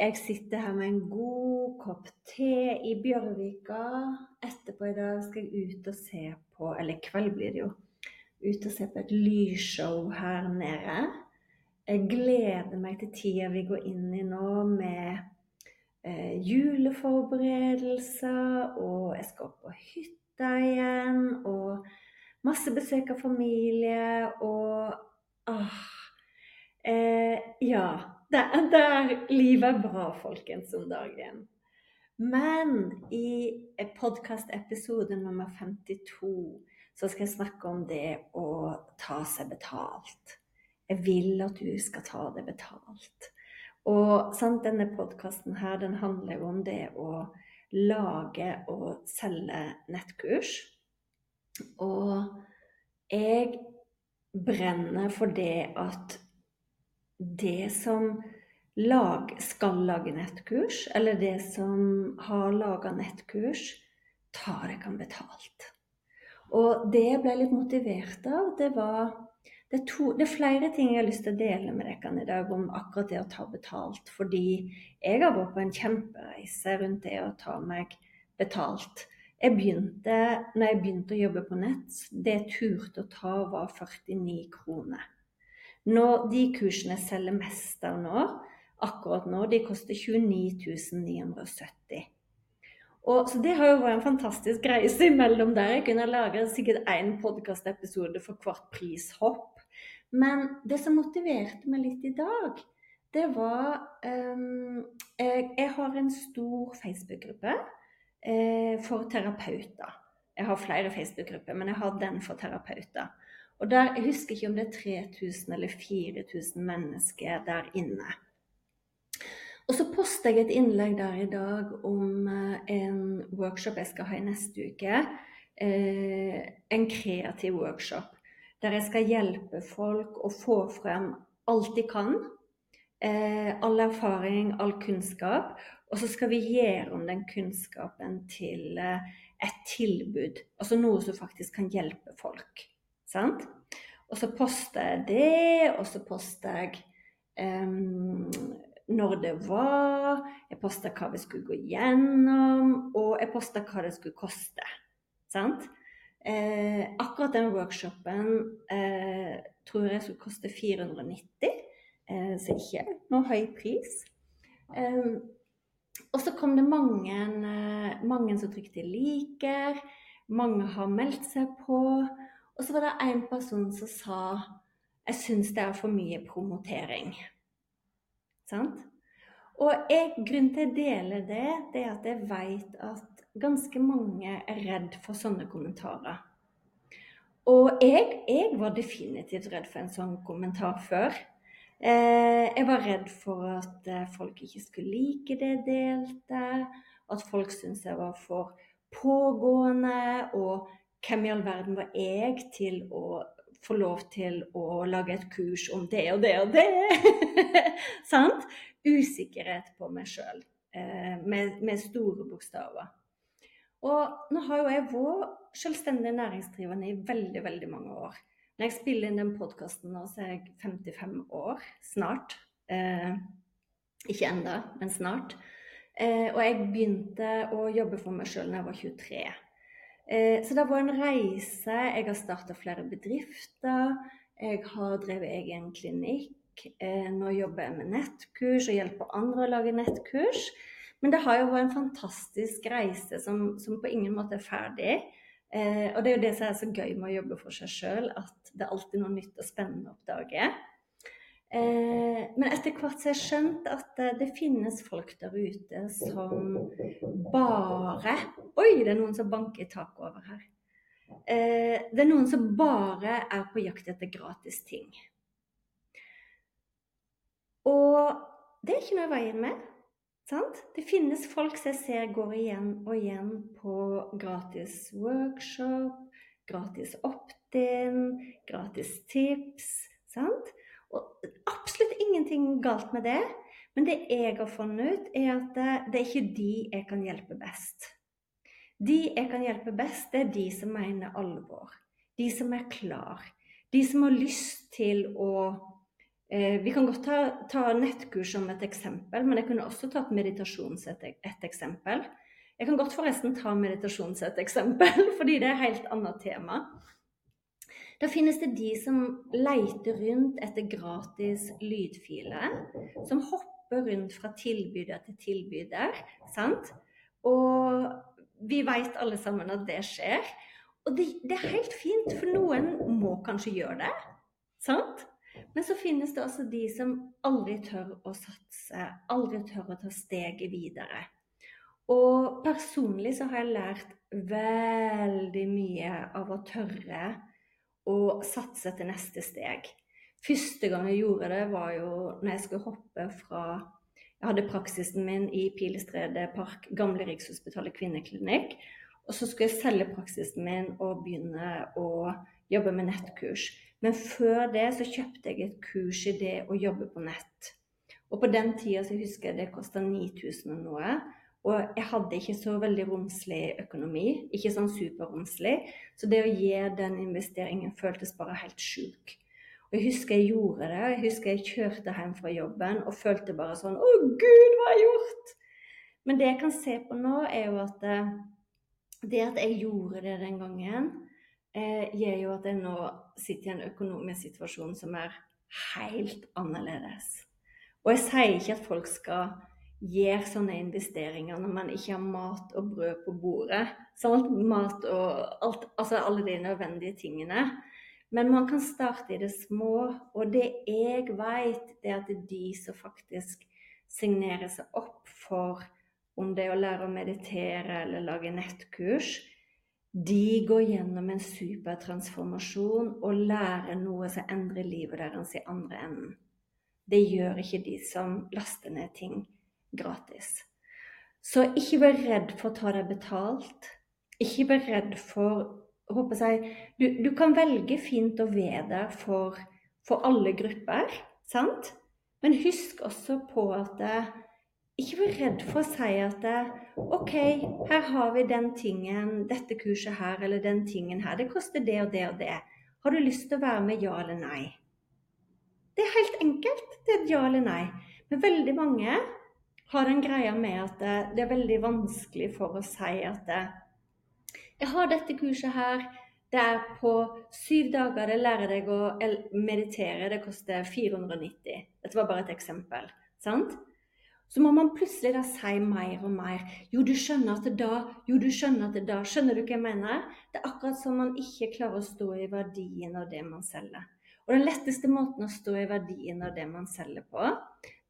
Jeg sitter her med en god kopp te i Bjørvika. Etterpå i dag skal jeg ut og se på Eller kveld blir det jo. Ut og se på et lysshow her nede. Jeg gleder meg til tida vi går inn i nå med eh, juleforberedelser, og jeg skal opp på hytta igjen, og masse besøk av familie, og ah, eh, Ja. Det er der livet er bra, folkens, om dagen. Men i podkastepisode nummer 52 så skal jeg snakke om det å ta seg betalt. Jeg vil at du skal ta det betalt. Og sant, denne podkasten her, den handler jo om det å lage og selge nettkurs. Og jeg brenner for det at det som lag, skal lage nettkurs, eller det som har laga nettkurs, tar jeg kan betalt. Og det jeg ble litt motivert av, det var det er, to, det er, flere ting jeg har lyst til å dele med dere i dag om akkurat det å ta betalt. Fordi jeg har vært på en kjempereise rundt det å ta meg betalt. Jeg begynte, når jeg begynte å jobbe på nett, det jeg turte å ta, var 49 kroner. Nå, de kursene selger mest av nå, akkurat nå, de koster 29 970. Og, så det har jo vært en fantastisk reise imellom der. Jeg kunne lage sikkert én podkastepisode for hvert prishopp. Men det som motiverte meg litt i dag, det var um, jeg, jeg, har en stor Facebook-gruppe eh, for terapeuter. Jeg har flere Facebook-grupper, men jeg har den for terapeuter. Og der, Jeg husker ikke om det er 3000 eller 4000 mennesker der inne. Og så poster jeg et innlegg der i dag om eh, en workshop jeg skal ha i neste uke. Eh, en kreativ workshop der jeg skal hjelpe folk å få frem alt de kan. Eh, all erfaring, all kunnskap. Og så skal vi gjøre om den kunnskapen til et tilbud. Altså noe som faktisk kan hjelpe folk. Sant? Og så poster jeg det, og så poster jeg um, når det var, jeg posta hva vi skulle gå gjennom, og jeg posta hva det skulle koste. Sant? Eh, akkurat den workshopen eh, tror jeg skulle koste 490, eh, så ikke noe høy pris. Um, og så kom det mange, mange som trykte 'liker'. Mange har meldt seg på. Og så var det en person som sa jeg syns det er for mye promotering. Sant? Og jeg, grunnen til å dele det, det er at jeg vet at ganske mange er redd for sånne kommentarer. Og jeg, jeg var definitivt redd for en sånn kommentar før. Eh, jeg var redd for at eh, folk ikke skulle like det jeg delte, at folk syntes jeg var for pågående og hvem i all verden var jeg til å få lov til å lage et kurs om det og det og det? Sant? Usikkerhet på meg sjøl, eh, med, med, store bokstaver. Og nå har jo jeg vært selvstendig næringsdrivende i veldig, veldig mange år. Når jeg spiller inn den podkasten nå, så er jeg 55 år. Snart. Eh, ikke enda, men snart. Eh, og jeg begynte å jobbe for meg sjøl da jeg var 23. Eh, så det var en reise. Jeg har starta flere bedrifter. Jeg har drevet egen klinikk. Eh, nå jobber jeg med nettkurs og hjelper andre å lage nettkurs. Men det har jo vært en fantastisk reise som, som på ingen måte er ferdig. Eh, og det er jo det som er så gøy med å jobbe for seg sjøl, at det er alltid noe nytt og spennende å oppdage. Eh, men etter hvert har jeg skjønt at eh, det finnes folk der ute som bare Oi, det er noen som banker i taket over her. Eh, det er noen som bare er på jakt etter gratis ting. Og det er ikke noe i veien med. Sant? Det finnes folk som jeg ser går igjen og igjen på gratis workshop, gratis opt-in, gratis tips. Sant? Og absolutt ingenting galt med det. Men det jeg har funnet ut, er at det, det er ikke de jeg kan hjelpe best. De jeg kan hjelpe best, det er de som mener alvor. De som er klar. De som har lyst til å eh, Vi kan godt ta, ta, nettkurs som et eksempel, men jeg kunne også tatt meditasjon som et, et, eksempel. Jeg kan godt forresten ta meditasjon som et eksempel, fordi det er et helt annet tema. Da finnes det de som leiter rundt etter gratis lydfiler. Som hopper rundt fra tilbyder til tilbyder. sant? Og vi vet alle sammen at det skjer. Og det, det, er helt fint, for noen må kanskje gjøre det. Sant? Men så finnes det også de som aldri tør å satse, aldri tør å ta steget videre. Og personlig så har jeg lært veldig mye av å tørre og satse til neste steg. Første gang jeg gjorde det, var jo når jeg skulle hoppe fra Jeg hadde praksisen min i Pilestredet Park, gamle Rikshospitalet kvinneklinikk. Og så skulle jeg selge praksisen min og begynne å jobbe med nettkurs. Men før det så kjøpte jeg et kurs i det å jobbe på nett. Og på den tida så husker jeg det kosta 9000 og noe. Og jeg hadde ikke så veldig romslig økonomi, ikke sånn superromslig. Så det å gi den investeringen føltes bare helt sjuk. Og jeg husker jeg gjorde det. Jeg husker jeg kjørte hjem fra jobben og følte bare sånn Å, gud, hva har jeg gjort? Men det jeg kan se på nå, er jo at eh, det at jeg gjorde det den gangen, eh, gjør jo at jeg nå sitter i en økonomisk situasjon som er helt annerledes. Og jeg sier ikke at folk skal gjør sånne investeringer når man ikke har mat og brød på bordet. Sant? Mat og alt, altså alle de nødvendige tingene. Men man kan starte i det små. Og det jeg vet, det er at det er de som faktisk signerer seg opp for om det er å lære å meditere eller lage nettkurs, de går gjennom en supertransformasjon og lærer noe som endrer livet deres i andre enden. Det gjør ikke de som laster ned ting gratis. Så ikke vær redd for å ta deg betalt. Ikke vær redd for håper jeg, du, du, kan velge fint å være der for, for, alle grupper, sant? Men husk også på at det ikke vær redd for å si at det, OK, her har vi den tingen, dette kurset her eller den tingen her. Det koster det og det og det. Har du lyst til å være med, ja eller nei? Det er helt enkelt. Det er et ja eller nei. Men veldig mange har den greia med at det er veldig vanskelig for å si at jeg har dette kurset her. Det er på syv dager. Det lærer deg å meditere. Det koster 490. Dette var bare et eksempel. sant? Så må man plutselig da si mer og mer. Jo, du skjønner at det da. Jo, du skjønner at det da. Skjønner du hva jeg mener? Det er akkurat som man ikke klarer å stå i verdien av det man selger. Og den letteste måten å stå i verdien av det man selger på,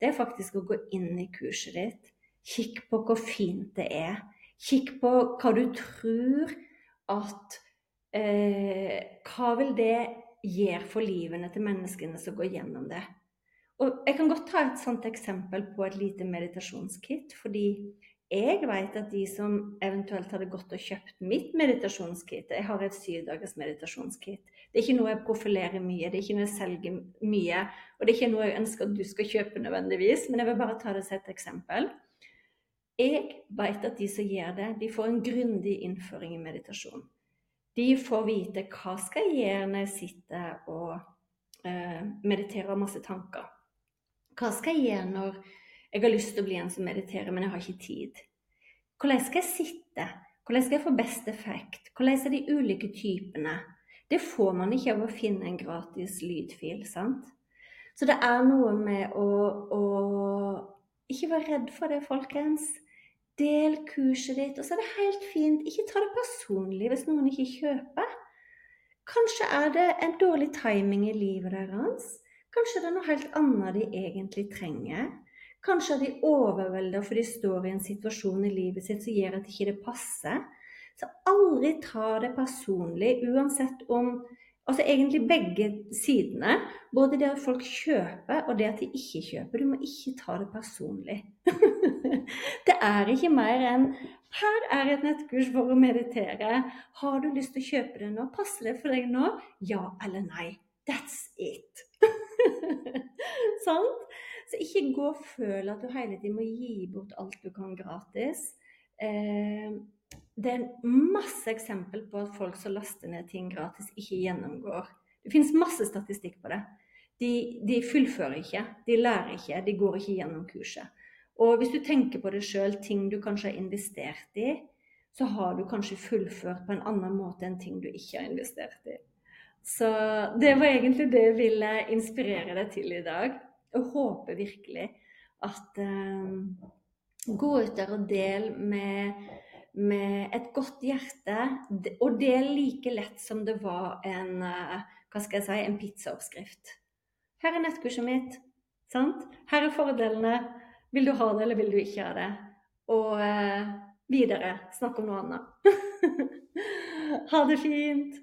det er faktisk å gå inn i kurset ditt. Kikk på hvor fint det er. Kikk på hva du tror at eh, Hva vil det gjøre for livene til menneskene som går gjennom det? Og Jeg kan godt ta et sånt eksempel på et lite meditasjonskit. Fordi jeg vet at de som eventuelt hadde gått og kjøpt mitt meditasjonskit Jeg har et syvdagers meditasjonskit. Det er ikke noe jeg profilerer mye, det er ikke noe jeg selger mye. Og det er ikke noe jeg ønsker at du skal kjøpe nødvendigvis, men jeg vil bare ta det som et eksempel. Jeg vet at de som gjør det, de får en grundig innføring i meditasjon. De får vite hva skal jeg gjøre når jeg sitter og eh, mediterer masse tanker. Hva skal jeg gjøre når jeg har lyst til å bli en som mediterer, men jeg har ikke tid? Hvordan skal jeg sitte? Hvordan skal jeg få best effekt? Hvordan er de ulike typene? Det får man ikke av å finne en gratis lydfil, sant? Så det er noe med å, å ikke være redd for det, folkens. Del kurset ditt. Og så er det helt fint, ikke ta det personlig hvis noen ikke kjøper. Kanskje er det en dårlig timing i livet deres. Kanskje det er noe helt annet de egentlig trenger. Kanskje er de overveldet for de står i en situasjon i livet sitt som gjør at det ikke passer. Så aldri ta det personlig, uansett om Altså egentlig begge sidene. Både det at folk kjøper, og det at de ikke kjøper. Du må ikke ta det personlig. det er ikke mer enn her er et nettkurs for å meditere. Har du lyst til å kjøpe det nå? Passer det for deg nå? Ja eller nei. That's it. Sant? Så ikke gå og føl at du hele tiden må gi bort alt du kan gratis. Eh, det er masse eksempel på at folk som laster ned ting gratis, ikke gjennomgår. Det finnes masse statistikk på det. De, de fullfører ikke, de lærer ikke, de går ikke gjennom kurset. Og hvis du tenker på det sjøl, ting du kanskje har investert i, så har du kanskje fullført på en annen måte enn ting du ikke har investert i. Så det var egentlig det jeg ville inspirere deg til i dag. Jeg håper virkelig at um, Gå ut der og del med med et godt hjerte. Og det er like lett som det var en, eh, hva skal jeg si, en pizzaoppskrift. Her er nettkurset mitt. Sant? Her er fordelene. Vil du ha det, eller vil du ikke ha det? Og eh, videre snakk om noe annet. ha det fint.